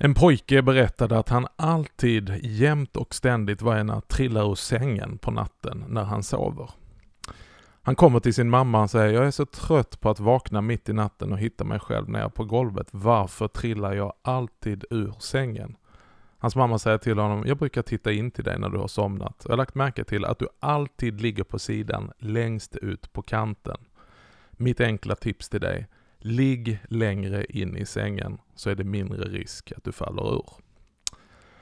En pojke berättade att han alltid, jämt och ständigt varje natt trillar ur sängen på natten när han sover. Han kommer till sin mamma och säger, jag är så trött på att vakna mitt i natten och hitta mig själv nere på golvet. Varför trillar jag alltid ur sängen? Hans mamma säger till honom, jag brukar titta in till dig när du har somnat. Jag har lagt märke till att du alltid ligger på sidan längst ut på kanten. Mitt enkla tips till dig, ligg längre in i sängen så är det mindre risk att du faller ur.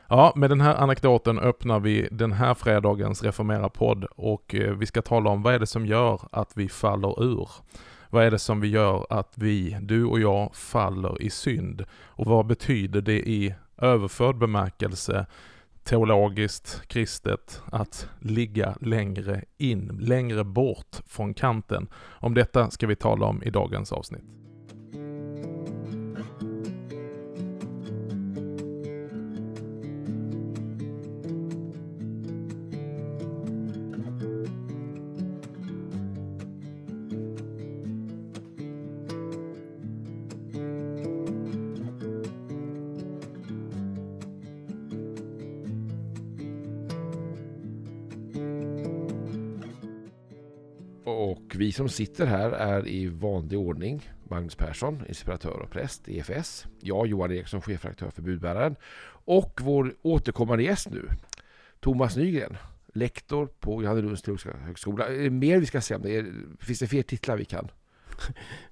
Ja, med den här anekdoten öppnar vi den här fredagens Reformera-podd och eh, vi ska tala om vad är det som gör att vi faller ur? Vad är det som vi gör att vi, du och jag, faller i synd? Och vad betyder det i överförd bemärkelse, teologiskt, kristet, att ligga längre in, längre bort från kanten? Om detta ska vi tala om i dagens avsnitt. Som sitter här är i vanlig ordning Magnus Persson, inspiratör och präst i EFS. Jag, Johan Eriksson, chefredaktör för Budbäraren. Och vår återkommande gäst nu, Thomas Nygren, lektor på Johannelunds teologiska högskola. Är det mer vi ska säga om det? Är, finns det fler titlar vi kan?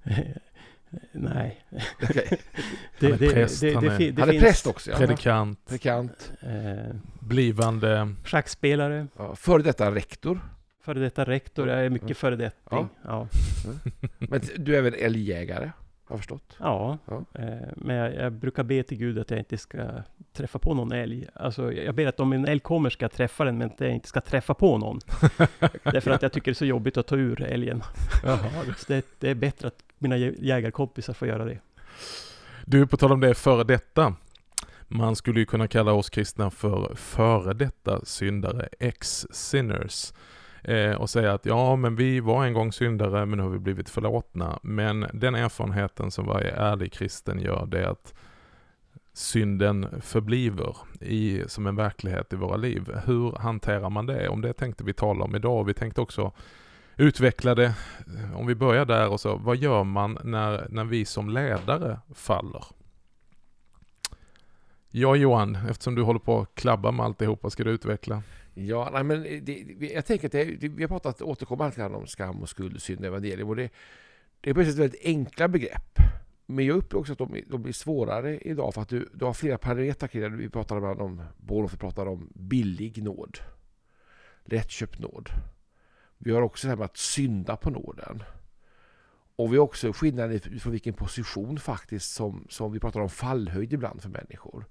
Nej. Okay. han är präst, det, han är, han präst också. Ja. predikant, Predikant. Eh, blivande schackspelare, Ja, före detta rektor. Före detta rektor, jag är mycket före detting. Ja. Men du är väl älgjägare? Har förstått. Ja. Eh, men jag, jag brukar be till Gud att jag inte ska träffa på någon älg. Alltså, jag ber att om en älg kommer ska jag träffa den, men att jag inte ska träffa på någon. Därför att jag tycker det är så jobbigt att ta ur älgen. Så det, det är bättre att mina jä- jägarkompisar får göra det. Du, på tal om det, före detta. Man skulle ju kunna kalla oss kristna för före detta syndare, ex-sinners. Eh, och säga att ja, men vi var en gång syndare, men nu har vi blivit förlåtna. Men den erfarenheten som varje ärlig kristen gör, det är att synden förbliver i, som en verklighet i våra liv. Hur hanterar man det? Om det tänkte vi tala om idag. Vi tänkte också utveckla det. Om vi börjar där och så, vad gör man när, när vi som ledare faller? Ja Johan, eftersom du håller på att klabba med alltihopa, ska du utveckla? Ja, nej, men det, jag tänker att det, det, vi har pratat återkommande grann om skam och skuld, synd och evangelium. Och det, det är precis väldigt enkla begrepp. Men jag upplever också att de, de blir svårare idag för att du, du har flera parametrar kring det. Vi pratar ibland om, Bonhoeffer pratade om billig nåd. Lättköpt nåd. Vi har också det här med att synda på nåden. Och vi har också skillnaden från vilken position faktiskt som, som vi pratar om fallhöjd ibland för människor.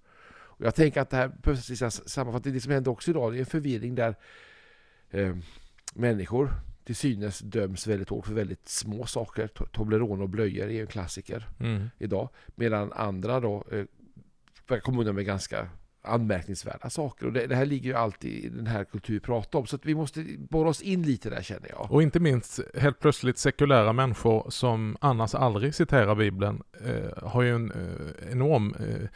Jag tänker att det här behövs sammanfatta det som händer också idag. Det är en förvirring där eh, människor till synes döms väldigt hårt för väldigt små saker. To- Toblerone och blöjor är ju en klassiker Mm. idag. Medan andra då eh, komma undan med ganska anmärkningsvärda saker. Och det, det här ligger ju alltid i den här kulturen vi pratar om. Så att vi måste borra oss in lite där känner jag. Och inte minst helt plötsligt sekulära människor som annars aldrig citerar Bibeln eh, har ju en eh, enorm eh,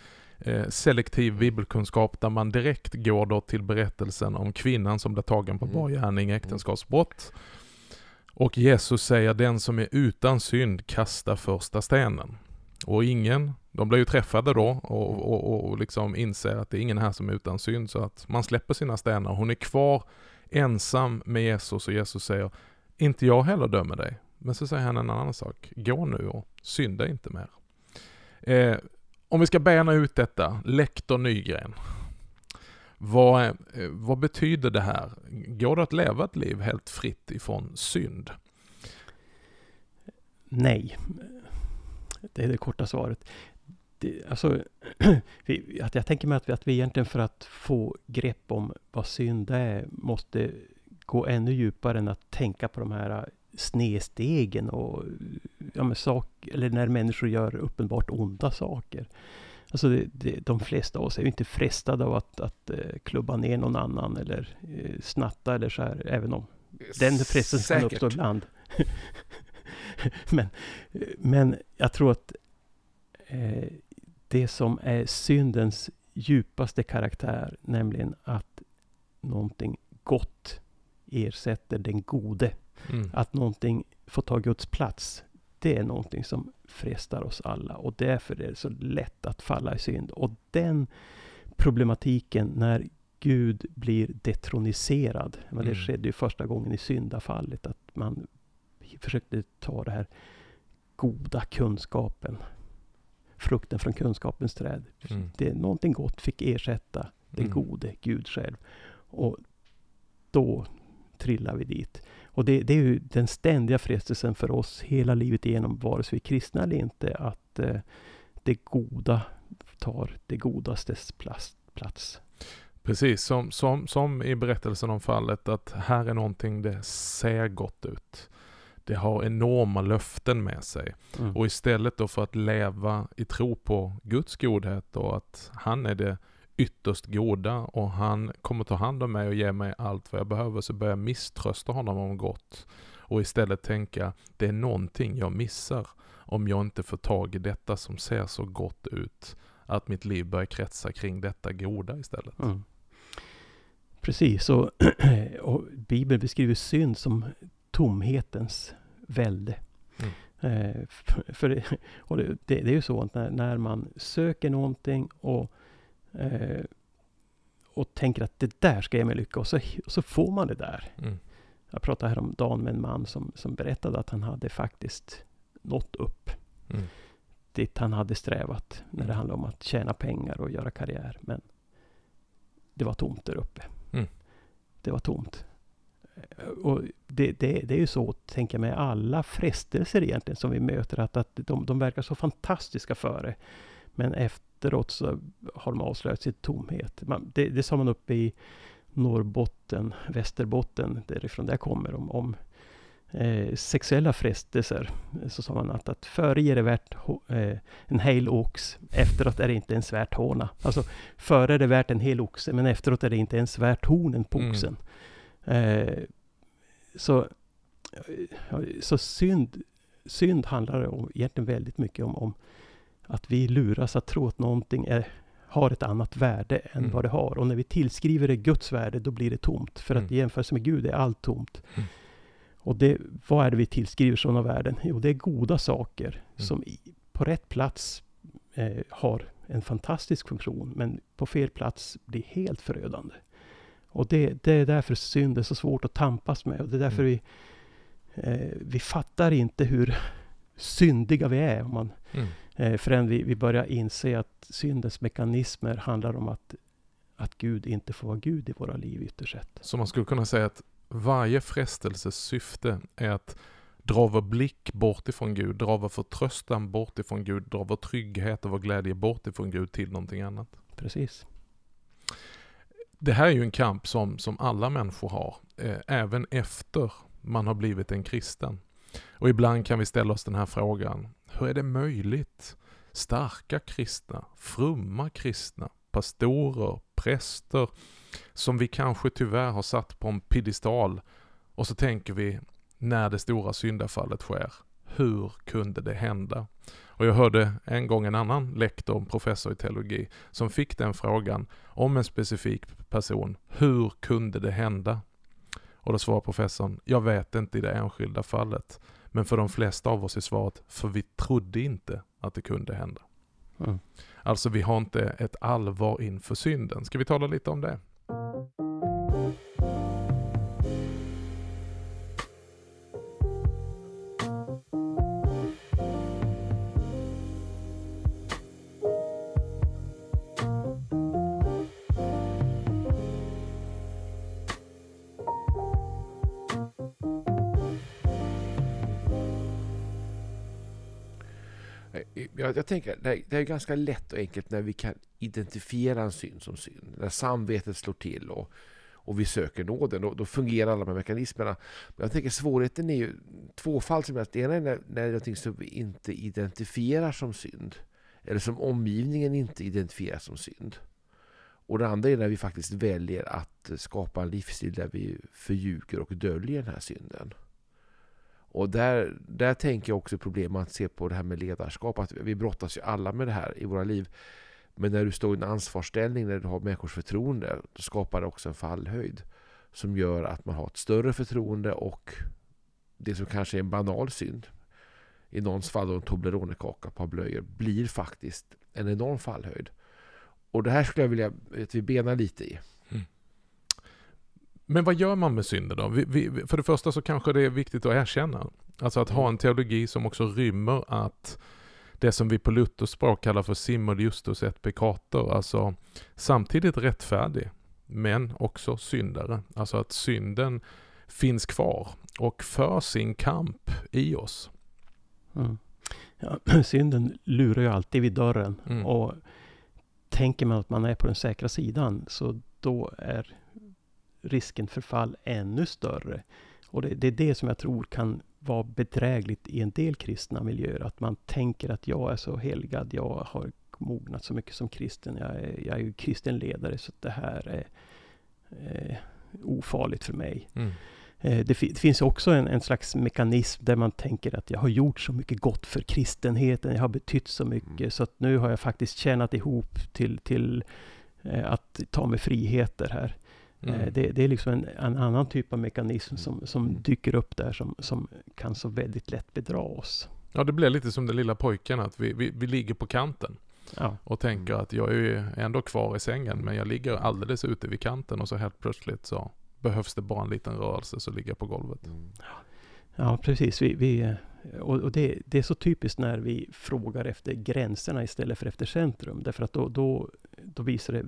selektiv bibelkunskap där man direkt går då till berättelsen om kvinnan som blev tagen på Mm. bar gärning, äktenskapsbrott. Och Jesus säger den som är utan synd kasta första stenen. Och ingen, de blir ju träffade då och, och, och liksom inser att det är ingen här som är utan synd så att man släpper sina stenar. Hon är kvar ensam med Jesus och Jesus säger inte jag heller dömer dig. Men så säger han en annan sak. Gå nu och synda inte mer. Eh, om vi ska bena ut detta, lektor Nygren. Vad, eh, vad betyder det här? Går det att leva ett liv helt fritt ifrån synd? Nej. Det är det korta svaret. Det, alltså, vi, att jag tänker mig att vi, att vi egentligen för att få grepp om vad synd är måste gå ännu djupare än att tänka på de här snedstegen och ja, sak, eller när människor gör uppenbart onda saker. Alltså det, det, de flesta av oss är ju inte frestade av att, att eh, klubba ner någon annan eller eh, snatta eller så här, även om den frestelsen kan uppstå ibland. men, men jag tror att eh, det som är syndens djupaste karaktär, nämligen att någonting gott ersätter den gode. Mm. Att någonting får ta Guds plats. Det är någonting som frestar oss alla och därför är det så lätt att falla i synd. Och den problematiken när Gud blir detroniserad. Men det Mm. skedde ju första gången i syndafallet. Att man försökte ta det här goda kunskapen. Frukten från kunskapens träd. Mm. Det, någonting gott fick ersätta den Mm. gode Gud själv. Och då trillar vi dit. Och det, det är ju den ständiga frestelsen för oss hela livet igenom, vare sig vi är kristna eller inte, att eh, det goda tar det godastes plats. Precis, som, som, som i berättelsen om fallet att här är någonting det ser gott ut. Det har enorma löften med sig. Mm. Och istället då för att leva i tro på Guds godhet och att han är det ytterst goda och han kommer ta hand om mig och ge mig allt vad jag behöver så börjar jag misströsta honom om gott. Och istället tänka, det är någonting jag missar om jag inte får tag i detta som ser så gott ut. Att mitt liv börjar kretsa kring detta goda istället. Mm. Precis, och, och Bibeln beskriver synd som tomhetens välde. Mm. Eh, för, för det, det, det är ju så att när, när man söker någonting och, eh, och tänker att det där ska ge mig lycka och så, och så får man det där. Mm. Jag pratade häromdagen med en man som, som berättade att han hade faktiskt nått upp Mm. dit han hade strävat när det Mm. handlade om att tjäna pengar och göra karriär. Men det var tomt där uppe. Mm. Det var tomt. Eh, Och det, det, det är ju så, tänker jag, med alla frestelser egentligen som vi möter. Att, att de, de verkar så fantastiska före. Men efteråt så har de avslöjat sin tomhet. Man, det, det sa man uppe i Norrbotten, Västerbotten, därifrån där kommer, om, om eh, sexuella frestelser. Så sa man att, att före ger det värt eh, en hel ox, efteråt är det inte ens värt hårna. Alltså före är det värt en hel oxe, men efteråt är det inte ens värt hornen på Mm. oxen. Eh, så, eh, så synd, synd handlar om, egentligen väldigt mycket om, om att vi luras att tro att någonting är, har ett annat värde än Mm. vad det har. Och när vi tillskriver det Guds värde, då blir det tomt. För att Mm. i jämförelse med Gud är allt tomt. Mm. Och det, vad är det vi tillskriver sådana värden? Jo, det är goda saker som i, på rätt plats eh, har en fantastisk funktion, men på fel plats blir helt förödande. Och det, det är därför synd är så svårt att tampas med. Och det är därför Mm. vi, eh, vi fattar inte hur syndiga vi är. Om man, Mm. Förrän vi, vi börjar inse att syndens mekanismer handlar om att, att Gud inte får vara Gud i våra liv ytterst sett. Så man skulle kunna säga att varje frestelses syfte är att dra vår blick bort ifrån Gud, dra vår förtröstan bort ifrån Gud, dra vår trygghet och vår glädje bort ifrån Gud till någonting annat. Precis. Det här är ju en kamp som, som alla människor har, eh, även efter man har blivit en kristen. Och ibland kan vi ställa oss den här frågan, hur är det möjligt? Starka kristna, frumma kristna, pastorer, präster, som vi kanske tyvärr har satt på en piedestal och så tänker vi, när det stora syndafallet sker, hur kunde det hända? Och jag hörde en gång en annan lektor, professor i teologi, som fick den frågan om en specifik person. Hur kunde det hända? Och då svarar professorn, jag vet inte i det enskilda fallet. Men för de flesta av oss är svaret, för vi trodde inte att det kunde hända. Mm. Alltså vi har inte ett allvar inför synden. Ska vi tala lite om det? Jag, jag tänker, det är, det är ganska lätt och enkelt när vi kan identifiera en synd som synd. När samvetet slår till och, och vi söker nåden, då, då fungerar alla de här mekanismerna. Men jag tänker svårigheten är ju tvåfaldig. Det ena är när, när det är någonting som vi inte identifierar som synd. Eller som omgivningen inte identifierar som synd. Och det andra är när vi faktiskt väljer att skapa en livsstil där vi förljuger och döljer den här synden. Och där, där tänker jag också problem att se på det här med ledarskap. Att vi brottas ju alla med det här i våra liv. Men när du står i en ansvarsställning, när du har människors förtroende, då skapar det också en fallhöjd. Som gör att man har ett större förtroende och det som kanske är en banal synd, i någons fall då en Toblerone-kaka, ett par blöjor, blir faktiskt en enorm fallhöjd. Och det här skulle jag vilja att vi benar lite i. Men vad gör man med synden då? Vi, vi, för det första så kanske det är viktigt att erkänna. Alltså att ha en teologi som också rymmer att det som vi på Luthers språk kallar för simul justus et peccator, alltså samtidigt rättfärdig, men också syndare. Alltså att synden finns kvar och för sin kamp i oss. Mm. Ja, synden lurar ju alltid vid dörren. Mm. Och tänker man att man är på den säkra sidan, så då är risken för fall ännu större. Och det, det är det som jag tror kan vara bedrägligt i en del kristna miljöer. Att man tänker att jag är så helgad, jag har mognat så mycket som kristen. Jag är, jag är kristen ledare så det här är eh, ofarligt för mig. Mm. Eh, det, fi- det finns också en, en slags mekanism där man tänker att jag har gjort så mycket gott för kristenheten. Jag har betytt så mycket Mm. så att nu har jag faktiskt tjänat ihop till, till eh, att ta mig friheter här. Mm. Eh, Det, det är liksom en, en annan typ av mekanism som, Mm. som dyker upp där som, som kan så väldigt lätt bedra oss. Ja, det blir lite som den lilla pojken, att vi, vi, vi ligger på kanten Ja, och tänker Mm. att jag är ju ändå kvar i sängen, men jag ligger alldeles ute vid kanten och så helt plötsligt så behövs det bara en liten rörelse så ligger jag på golvet. Mm. ja precis. Vi, vi, och och det, det är så typiskt när vi frågar efter gränserna istället för efter centrum. Därför att då, då, då visar det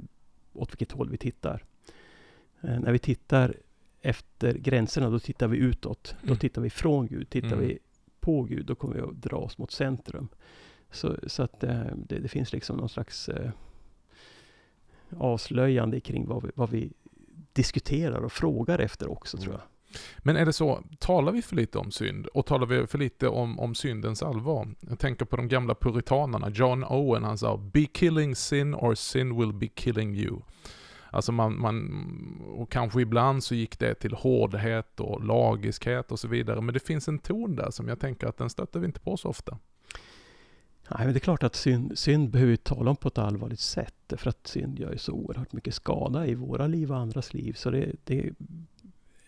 åt vilket håll vi tittar. Eh, när vi tittar efter gränserna, då tittar vi utåt. Då Mm. tittar vi från Gud. Tittar Mm. vi på Gud, då kommer vi att dra oss mot centrum. Så, så att eh, det, det finns liksom någon slags eh, avslöjande kring vad vi, vad vi diskuterar och frågar efter också, tror jag. Men är det så, talar vi för lite om synd? Och talar vi för lite om, om syndens allvar? Jag tänker på de gamla puritanerna. John Owen, han sa ”Be killing sin or sin will be killing you”. Alltså man, man, och kanske ibland så gick det till hårdhet och lagiskhet och så vidare. Men det finns en ton där som jag tänker att den stöter vi inte på så ofta. Nej, men det är klart att synd, synd behöver vi tala om på ett allvarligt sätt. För att synd gör ju så oerhört mycket skada i våra liv och andras liv. Så det, det,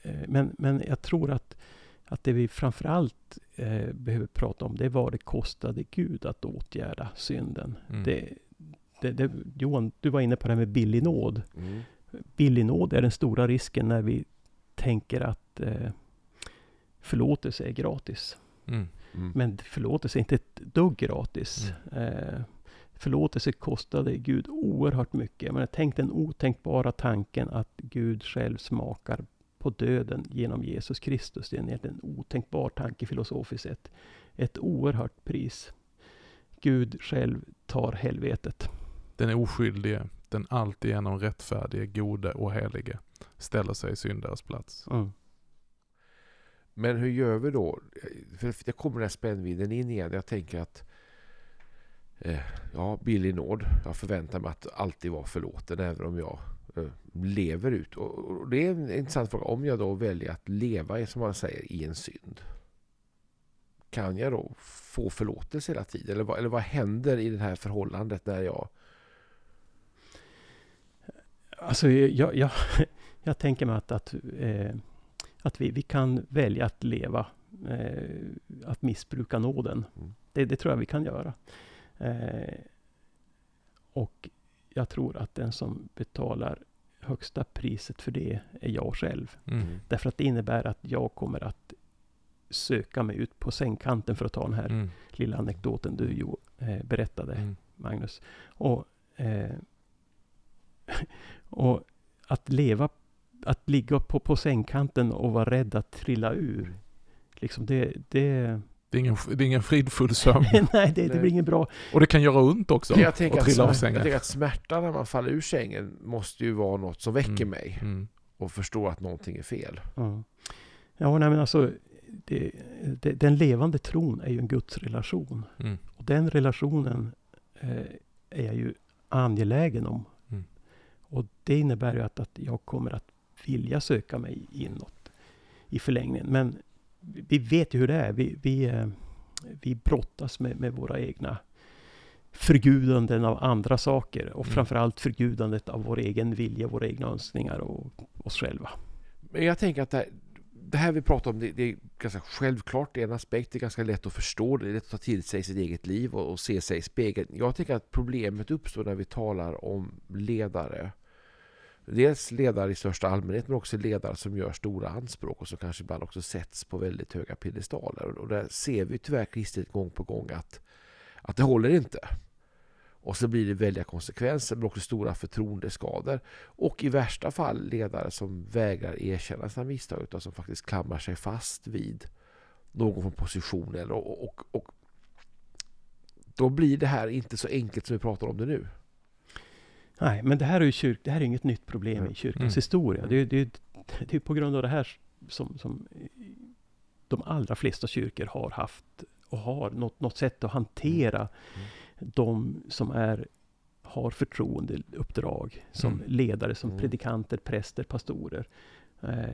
eh, men, men jag tror att, att det vi framförallt eh, behöver prata om, det är vad det kostade Gud att åtgärda synden. Mm. Det, det, det, Johan, du var inne på det här med billig nåd. Mm. Billig nåd är den stora risken när vi tänker att eh, förlåtelse är gratis. Mm. Mm. Men förlåtelse är inte ett dugg gratis. Eh, förlåtelse kostade Gud oerhört mycket. Menar, tänk den otänkbara tanken att Gud själv smakar på döden genom Jesus Kristus. Det är en otänkbar tanke filosofiskt sett. Ett oerhört pris. Gud själv tar helvetet. Den oskyldige, den alltigenom rättfärdige, gode och helige ställer sig i syndares plats. Mm. Men hur gör vi då? För det kommer den här spännvidden in igen. Jag tänker att eh, ja, billig nåd. Jag förväntar mig att alltid vara förlåten även om jag eh, lever ut. Och, och det är en intressant fråga. Om jag då väljer att leva som man säger, i en synd. Kan jag då få förlåtelse hela tiden? Eller vad, eller vad händer i det här förhållandet när jag... Alltså, jag, jag, jag tänker mig att, att, eh, att vi, vi kan välja att leva, eh, att missbruka nåden. Mm. Det, det tror jag vi kan göra. Eh, och jag tror att den som betalar högsta priset för det är jag själv. Mm. Därför att det innebär att jag kommer att söka mig ut på sängkanten för att ta den här Mm. lilla anekdoten du jo, eh, berättade. Mm. Magnus. Och, eh, och att leva, att ligga på, på sängkanten och vara rädd att trilla ur. Liksom det, det, Det, är ingen, det är ingen fridfull sömn. nej, det, det blir inget bra. Och det kan göra ont också. Jag tänker, att trilla av smär- jag tänker att smärtan när man faller ur sängen måste ju vara något som väcker Mm. mig. Mm. Och förstår att någonting är fel. Ja, ja nej, men alltså, det, det, den levande tron är ju en gudsrelation. Mm. Och den relationen eh, är jag ju angelägen om. Och det innebär ju att, att jag kommer att vilja söka mig inåt i förlängningen. Men vi vet ju hur det är. Vi, vi, eh, vi brottas med, med våra egna förgudanden av andra saker och Mm. framförallt förgudandet av vår egen vilja, våra egna önskningar och oss själva. Men jag tänker att det här, det här vi pratar om, det, det är ganska självklart. Det är en aspekt, det är ganska lätt att förstå. Det är lätt att ta till sig sitt eget liv och, och se sig i spegeln. Jag tänker att problemet uppstår när vi talar om ledare. Dels ledare i största allmänhet, men också ledare som gör stora anspråk och som kanske ibland också sätts på väldigt höga piedestaler. Och där ser vi tyvärr kristet gång på gång att, att det håller inte. Och så blir det väldiga konsekvenser, men också stora förtroendeskador. Och i värsta fall ledare som vägrar erkänna sina misstag utan som faktiskt klamrar sig fast vid någon från position. Eller, och, och, och då blir det här inte så enkelt som vi pratar om det nu. Nej, men det här är ju kyrk, det här är inget nytt problem Mm. i kyrkans Mm. historia. Det, är- det, är- det är på grund av det här som, som de allra flesta kyrkor har haft och har något, något sätt att hantera Mm. de som är, har förtroendeuppdrag som Mm. ledare, som Mm. predikanter, präster, pastorer. Eh,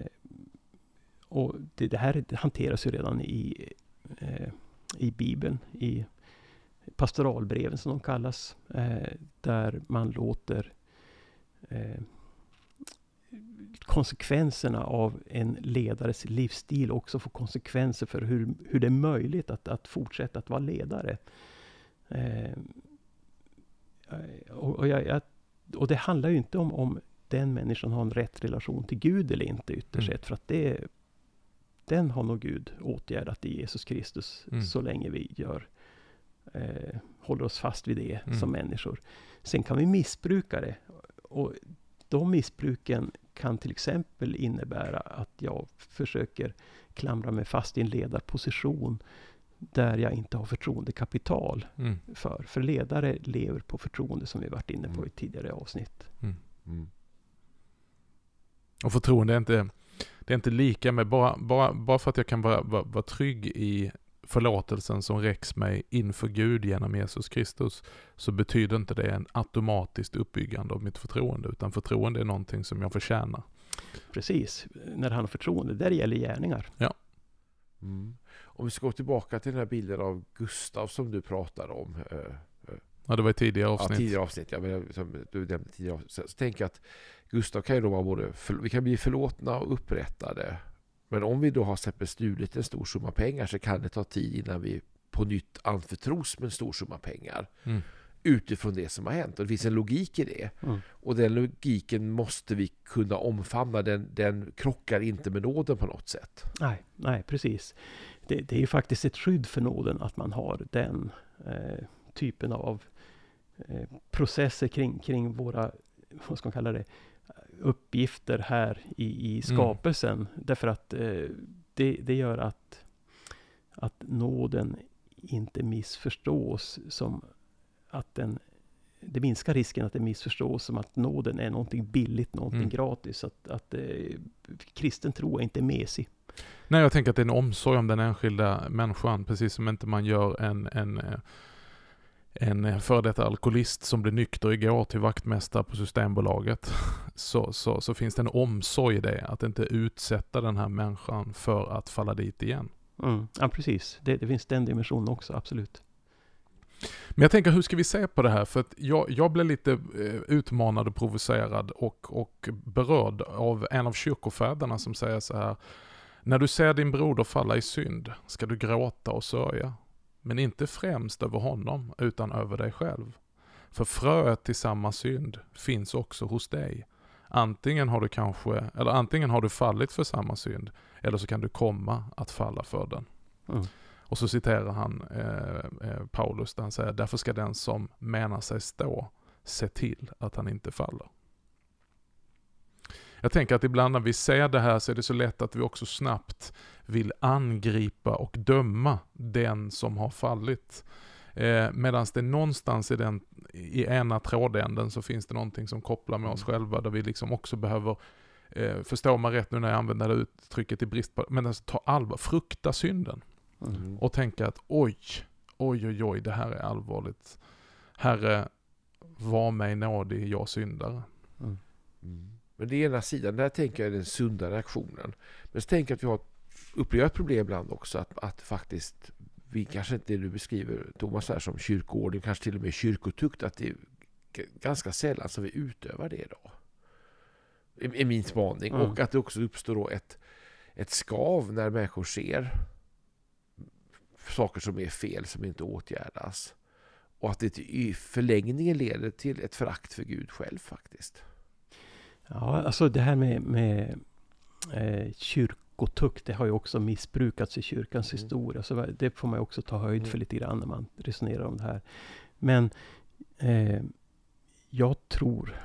och det, det här hanteras ju redan i, eh, i Bibeln, i pastoralbreven som de kallas, eh, där man låter eh, konsekvenserna av en ledares livsstil också få konsekvenser för hur, hur det är möjligt att, att fortsätta att vara ledare. Eh, och, och, jag, jag, och det handlar ju inte om om den människan har en rätt relation till Gud eller inte ytterst Mm. För att det, den har nog Gud åtgärdat i Jesus Kristus Mm. så länge vi gör eh, håller oss fast vid det Mm. som människor. Sen kan vi missbruka det. Och de missbruken kan till exempel innebära att jag försöker klamra mig fast i en ledarposition där jag inte har förtroendekapital Mm. för. För ledare lever på förtroende som vi varit inne på Mm. i tidigare avsnitt. Mm. Och förtroende är inte, det är inte lika med, bara, bara, bara för att jag kan vara, vara, vara trygg i förlåtelsen som räcks mig inför Gud genom Jesus Kristus, så betyder inte det en automatiskt uppbyggande av mitt förtroende, utan förtroende är någonting som jag förtjänar. Precis, när det handlar om förtroende, där gäller gärningar. Mm. Om vi ska gå tillbaka till den här bilden av Gustav som du pratade om. eh, Ja, det var i tidigare Ja, avsnitt. tidigare avsnitt. Ja, men som du nämnde tidigare avsnitt. Så, så tänker jag att Gustav kan ju då vara både, för, vi kan bli förlåtna och upprättade. Men om vi då har stulit en stor summa pengar så kan det ta tid innan vi på nytt anförtros med en stor summa pengar. Mm. Utifrån det som har hänt. Och det finns en logik i det. Mm. Och den logiken måste vi kunna omfamna. Den, den krockar inte med nåden på något sätt. Nej, nej precis. Det, det är ju faktiskt ett skydd för nåden att man har den eh, typen av eh, processer kring, kring våra, vad ska man kalla det, uppgifter här i, i skapelsen. Därför att eh, det, det gör att, att nåden inte missförstås som att den det minskar risken att det missförstås som att nåden är någonting billigt, någonting Mm. gratis. Att, att eh, kristen tro är inte mesig. Nej, jag tänker att det är en omsorg om den enskilda människan, precis som inte man gör en, en, eh, en före detta alkoholist som blev nykter igår till vaktmästare på Systembolaget. Så, så, så finns det en omsorg i det, att inte utsätta den här människan för att falla dit igen. Mm. Ja, precis. Det, det finns den dimensionen också, absolut. Men jag tänker, hur ska vi se på det här? För att jag, jag blev lite eh, utmanad och provocerad och, och berörd av en av kyrkofäderna som säger så här. När du ser din broder falla i synd ska du gråta och sörja. Men inte främst över honom, utan över dig själv. För fröet till samma synd finns också hos dig. Antingen har du kanske, eller antingen har du fallit för samma synd, eller så kan du komma att falla för den. Mm. Och så citerar han eh, eh, Paulus där han säger, därför ska den som menar sig stå se till att han inte faller. Jag tänker att ibland när vi ser det här så är det så lätt att vi också snabbt vill angripa och döma den som har fallit. Eh, Medan det någonstans i, den, i ena trådänden så finns det någonting som kopplar med oss själva där vi liksom också behöver eh, Förstår man rätt nu när jag använder det uttrycket i brist på, men alltså ta allvar, frukta synden Mm. och tänka att oj, oj, oj, oj, det här är allvarligt. Herre, var mig nådig, jag syndare. Mm. Mm. Men det är ena sidan, där tänker jag är den sunda reaktionen. Men så tänker jag att vi har upplever ett problem ibland också att, att faktiskt vi kanske inte det du beskriver Thomas här som kyrkoordning, kanske till och med kyrkotukt, att det är ganska sällan som vi utövar det idag. I, i min spaning. Mm. Och att det också uppstår då ett, ett skav när människor ser saker som är fel, som inte åtgärdas. Och att det i förlängningen leder till ett förakt för Gud själv faktiskt. Ja, alltså det här med, med eh, kyrkotukt, det har ju också missbrukats i kyrkans mm. historia. Så det får man också ta höjd mm. för lite grann när man resonerar om det här. Men eh, jag tror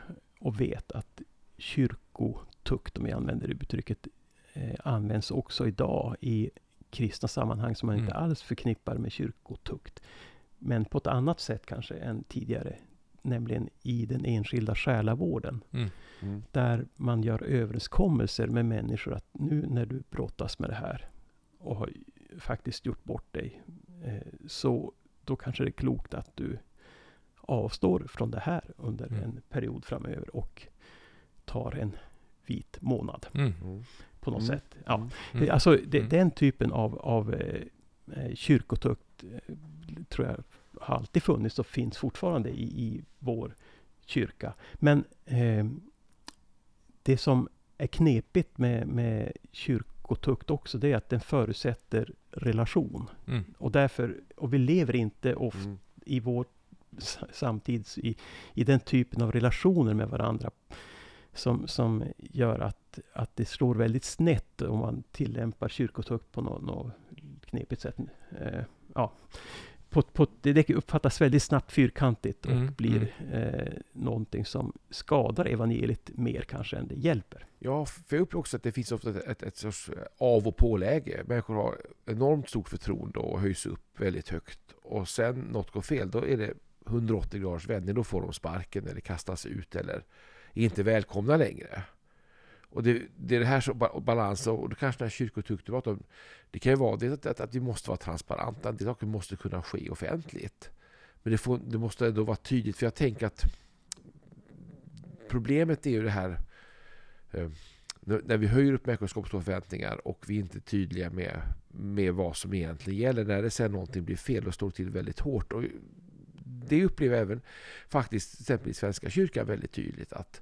och vet att kyrkotukt, om jag använder det uttrycket, eh, används också idag i kristna sammanhang som man mm. inte alls förknippar med kyrkotukt. Men på ett annat sätt kanske än tidigare. Nämligen i den enskilda själavården. Mm. Mm. Där man gör överenskommelser med människor att nu när du brottas med det här och har faktiskt gjort bort dig. Eh, så då kanske det är klokt att du avstår från det här under mm. en period framöver och tar en vit månad. Mm. På något mm. sätt. Ja. Mm. Alltså det, mm. den typen av, av eh kyrkotukt eh, tror jag har alltid funnits och finns fortfarande i, i vår kyrka. Men eh, det som är knepigt med, med kyrkotukt också, det är att den förutsätter relation. Mm. Och därför, och vi lever inte ofta mm. i vår samtid i, i den typen av relationer med varandra som, som gör att, att det slår väldigt snett om man tillämpar kyrkotukt på något, något knepigt sätt. Eh, ja. På, på, det uppfattas väldigt snabbt fyrkantigt och mm, blir mm. Eh, någonting som skadar evangeliet mer kanske än det hjälper. Ja, för jag upplever också att det finns ofta ett, ett, ett sorts av och påläge. Människor har enormt stort förtroende och höjs upp väldigt högt. Och sen något går fel, då är det 180 graders vändning. Då får de sparken eller kastas ut eller är inte välkomna längre. Och det, det är det här som balans och då kanske den här kyrkotukten om. Det kan ju vara det att, att, att vi måste vara transparenta. En del saker måste kunna ske offentligt. Men det, får, det måste ändå vara tydligt. För jag tänker att problemet är ju det här eh, när vi höjer upp människors förväntningar och vi är inte är tydliga med, med vad som egentligen gäller. När det sen någonting blir fel och står till väldigt hårt. Och det upplever även faktiskt exempelvis Svenska kyrkan väldigt tydligt att eh,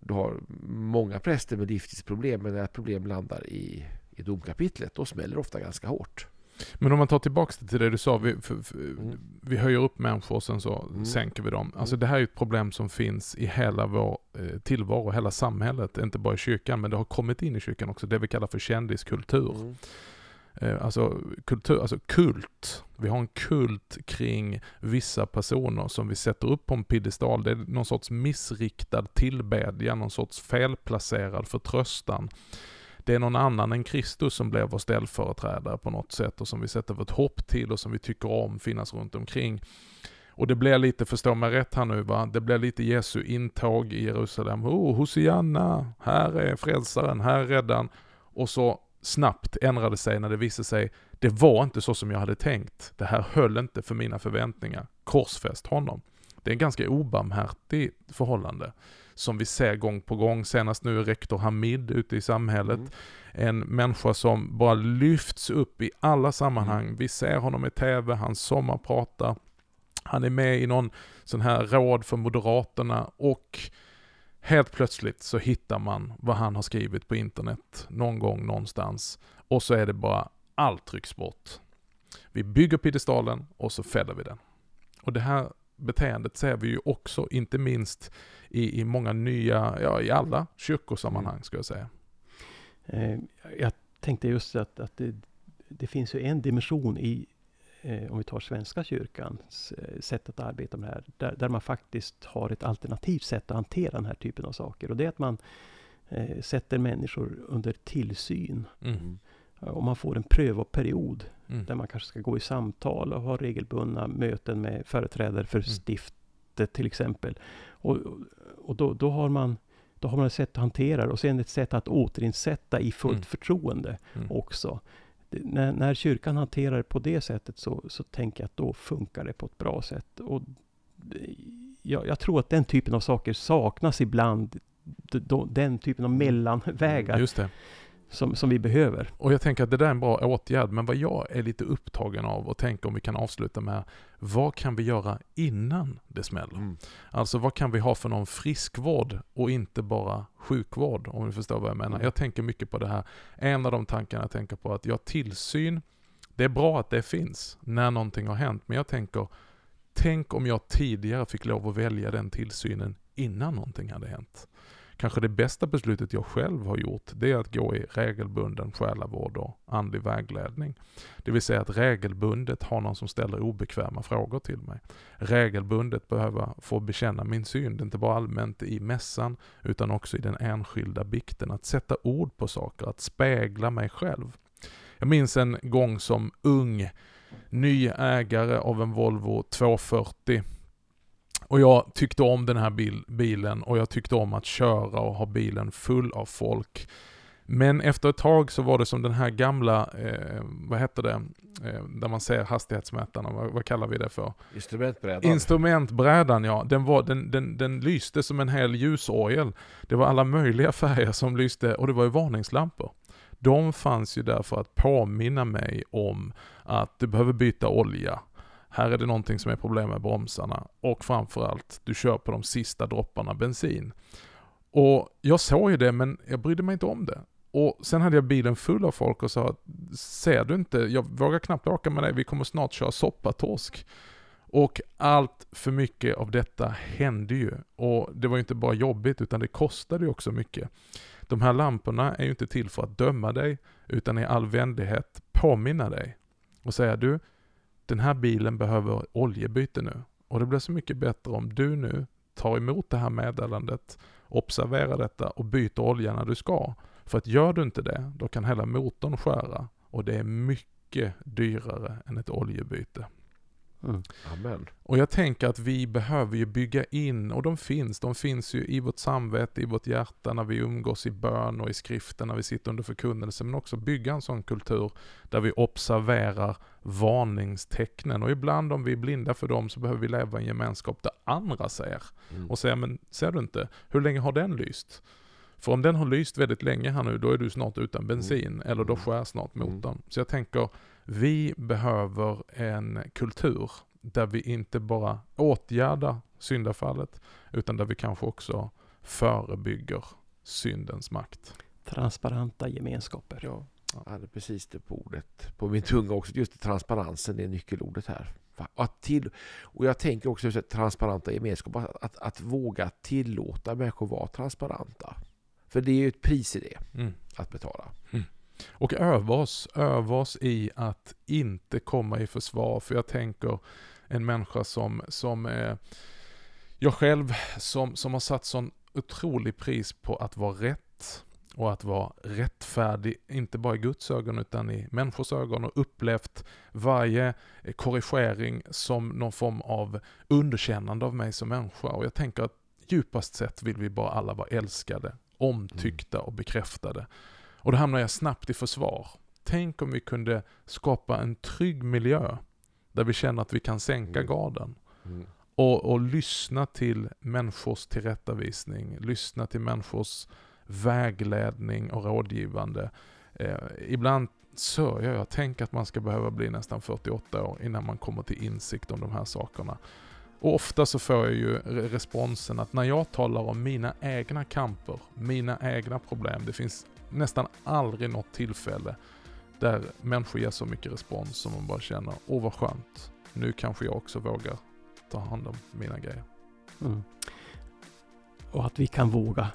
du har många präster med livstidsproblem men när ett problem landar i, i domkapitlet då smäller det ofta ganska hårt. Men om man tar tillbaka det till det du sa, vi, för, för, mm. vi höjer upp människor och sen så mm. sänker vi dem. Alltså mm. det här är ett problem som finns i hela vår eh, tillvaro, hela samhället, inte bara i kyrkan, men det har kommit in i kyrkan också, det vi kallar för kändiskultur. Mm. Eh, alltså, kultur, alltså kult. Vi har en kult kring vissa personer som vi sätter upp på en piedestal. Det är någon sorts missriktad tillbedjan, någon sorts felplacerad förtröstan. Det är någon annan än Kristus som blev vår ställföreträdare på något sätt och som vi sätter vårt hopp till och som vi tycker om finnas runt omkring. Och det blir lite, förstå mig rätt här nu va, det blir lite Jesu intåg i Jerusalem. Oh, Hosianna, här är frälsaren, här är räddaren. Och så snabbt ändrade sig när det visade sig, det var inte så som jag hade tänkt. Det här höll inte för mina förväntningar. Korsfäst honom. Det är en ganska obarmhärtig förhållande som vi ser gång på gång. Senast nu är rektor Hamid ute i samhället. Mm. En människa som bara lyfts upp i alla sammanhang. Mm. Vi ser honom i TV, han sommarpratar. Han är med i någon sån här råd för Moderaterna och Helt plötsligt så hittar man vad han har skrivit på internet någon gång någonstans och så är det bara allt trycks bort. Vi bygger piedestalen och så fäller vi den. Och det här beteendet ser vi ju också, inte minst i, i många nya, ja i alla kyrkosammanhang ska jag säga. Eh, jag tänkte just att, att det, det finns ju en dimension i om vi tar Svenska kyrkans eh, sätt att arbeta med det här, där, där, man faktiskt har ett alternativt sätt att hantera den här typen av saker. Och det är att man eh, sätter människor under tillsyn. Mm. Och man får en prövoperiod mm. där man kanske ska gå i samtal och ha regelbundna möten med företrädare för mm. stiftet till exempel. Och, och då, då, har man då har man ett sätt att hantera det och sen ett sätt att återinsätta i fullt mm. förtroende mm. också när, när kyrkan hanterar det på det sättet så, så tänker jag att då funkar det på ett bra sätt. Och jag, jag tror att den typen av saker saknas ibland. Den typen av mm. mellanvägar. Just det. Som, som vi behöver. Och jag tänker att det där är en bra åtgärd, men vad jag är lite upptagen av och tänker om vi kan avsluta med, vad kan vi göra innan det smäller? Mm. Alltså vad kan vi ha för någon friskvård och inte bara sjukvård, om du förstår vad jag menar. Mm. Jag tänker mycket på det här, en av de tankarna jag tänker på att jag tillsyn, det är bra att det finns när någonting har hänt, men jag tänker, tänk om jag tidigare fick lov att välja den tillsynen innan någonting hade hänt. Kanske det bästa beslutet jag själv har gjort, det är att gå i regelbunden själavård och andlig vägledning. Det vill säga att regelbundet ha någon som ställer obekväma frågor till mig. Regelbundet behöva få bekänna min synd, inte bara allmänt i mässan, utan också i den enskilda bikten. Att sätta ord på saker, att spegla mig själv. Jag minns en gång som ung, ny ägare av en Volvo 240 och jag tyckte om den här bil, bilen och jag tyckte om att köra och ha bilen full av folk. Men efter ett tag så var det som den här gamla, eh, vad hette det, eh, där man ser hastighetsmätarna, vad, vad kallar vi det för? Instrumentbrädan. Instrumentbrädan ja, den, var, den, den, den lyste som en hel ljusorgel. Det var alla möjliga färger som lyste och det var ju varningslampor. De fanns ju där för att påminna mig om att du behöver byta olja. Här är det någonting som är problem med bromsarna och framförallt, du kör på de sista dropparna bensin. Och jag såg ju det men jag brydde mig inte om det. Och sen hade jag bilen full av folk och sa, ser du inte, jag vågar knappt åka med dig, vi kommer snart köra soppatorsk. Och allt för mycket av detta hände ju. Och det var ju inte bara jobbigt utan det kostade ju också mycket. De här lamporna är ju inte till för att döma dig, utan i all vänlighet påminna dig. Och säga du, den här bilen behöver oljebyte nu. Och det blir så mycket bättre om du nu tar emot det här meddelandet, observerar detta och byter olja när du ska. För att gör du inte det, då kan hela motorn skära och det är mycket dyrare än ett oljebyte. Mm. Amen. Och jag tänker att vi behöver ju bygga in, och de finns, de finns ju i vårt samvete, i vårt hjärta, när vi umgås i bön och i skriften, när vi sitter under förkunnelse, men också bygga en sån kultur där vi observerar varningstecknen. Och ibland om vi är blinda för dem så behöver vi leva i en gemenskap där andra ser. Mm. Och säga, men ser du inte, hur länge har den lyst? För om den har lyst väldigt länge här nu, då är du snart utan bensin, eller då Mm. skär snart Mm. motorn. Så jag tänker, vi behöver en kultur där vi inte bara åtgärdar syndafallet, utan där vi kanske också förebygger syndens makt. Transparenta gemenskaper. Ja, jag hade precis det på ordet på min tunga också. Just det, transparensen är nyckelordet här. Att till, och jag tänker också just det, transparenta gemenskaper. Att, att, att våga tillåta människor vara transparenta. För det är ju ett pris i det, Mm. att betala. Och öva oss, öva oss i att inte komma i försvar. För jag tänker en människa som, som eh, jag själv, som, som har satt sån otrolig pris på att vara rätt och att vara rättfärdig, inte bara i Guds ögon utan i människors ögon och upplevt varje eh, korrigering som någon form av underkännande av mig som människa. Och jag tänker att djupast sett vill vi bara alla vara älskade, omtyckta och bekräftade. Och då hamnar jag snabbt i försvar. Tänk om vi kunde skapa en trygg miljö där vi känner att vi kan sänka Mm. garden Mm. och, och lyssna till människors tillrättavisning, lyssna till människors vägledning och rådgivande. Eh, ibland sörjer jag, tänk att man ska behöva bli nästan 48 år innan man kommer till insikt om de här sakerna. Och ofta så får jag ju re- responsen att när jag talar om mina egna kamper, mina egna problem, det finns nästan aldrig något tillfälle där människor ger så mycket respons som man bara känner, åh vad skönt, nu kanske jag också vågar ta hand om mina grejer. Mm. Och att vi kan våga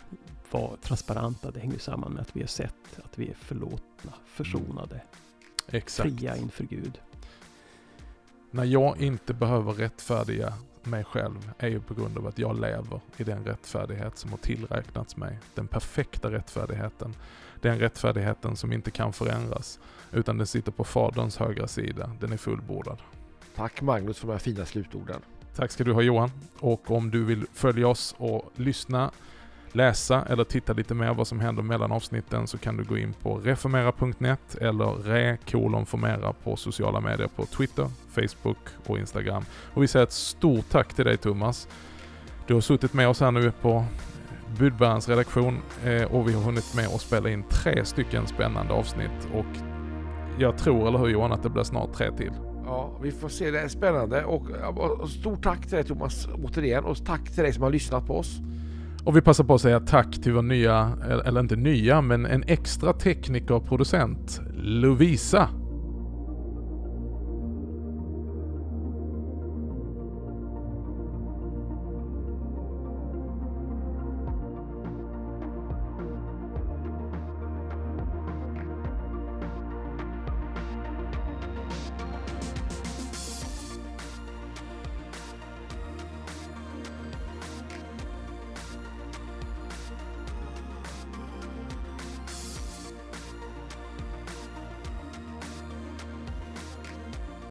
vara transparenta, det hänger samman med att vi har sett att vi är förlåtna, försonade, Exakt. fria inför Gud. När jag inte behöver rättfärdiga mig själv är ju på grund av att jag lever i den rättfärdighet som har tillräknats mig. Den perfekta rättfärdigheten. Den rättfärdigheten som inte kan förändras. Utan den sitter på Faderns högra sida. Den är fullbordad. Tack Magnus för de här fina slutorden. Tack ska du ha Johan. Och om du vill följa oss och lyssna, läsa eller titta lite mer vad som händer mellan avsnitten så kan du gå in på reformera.net eller re-formera på sociala medier på Twitter, Facebook och Instagram. Och vi säger ett stort tack till dig Thomas. Du har suttit med oss här nu på Budbärarens redaktion eh, och vi har hunnit med att spela in tre stycken spännande avsnitt och jag tror, eller hur Johan, att det blir snart tre till. Ja, vi får se. Det är spännande. Och, och, stort tack till dig Thomas återigen och tack till dig som har lyssnat på oss. Och vi passar på att säga tack till vår nya, eller inte nya, men en extra tekniker och producent, Lovisa.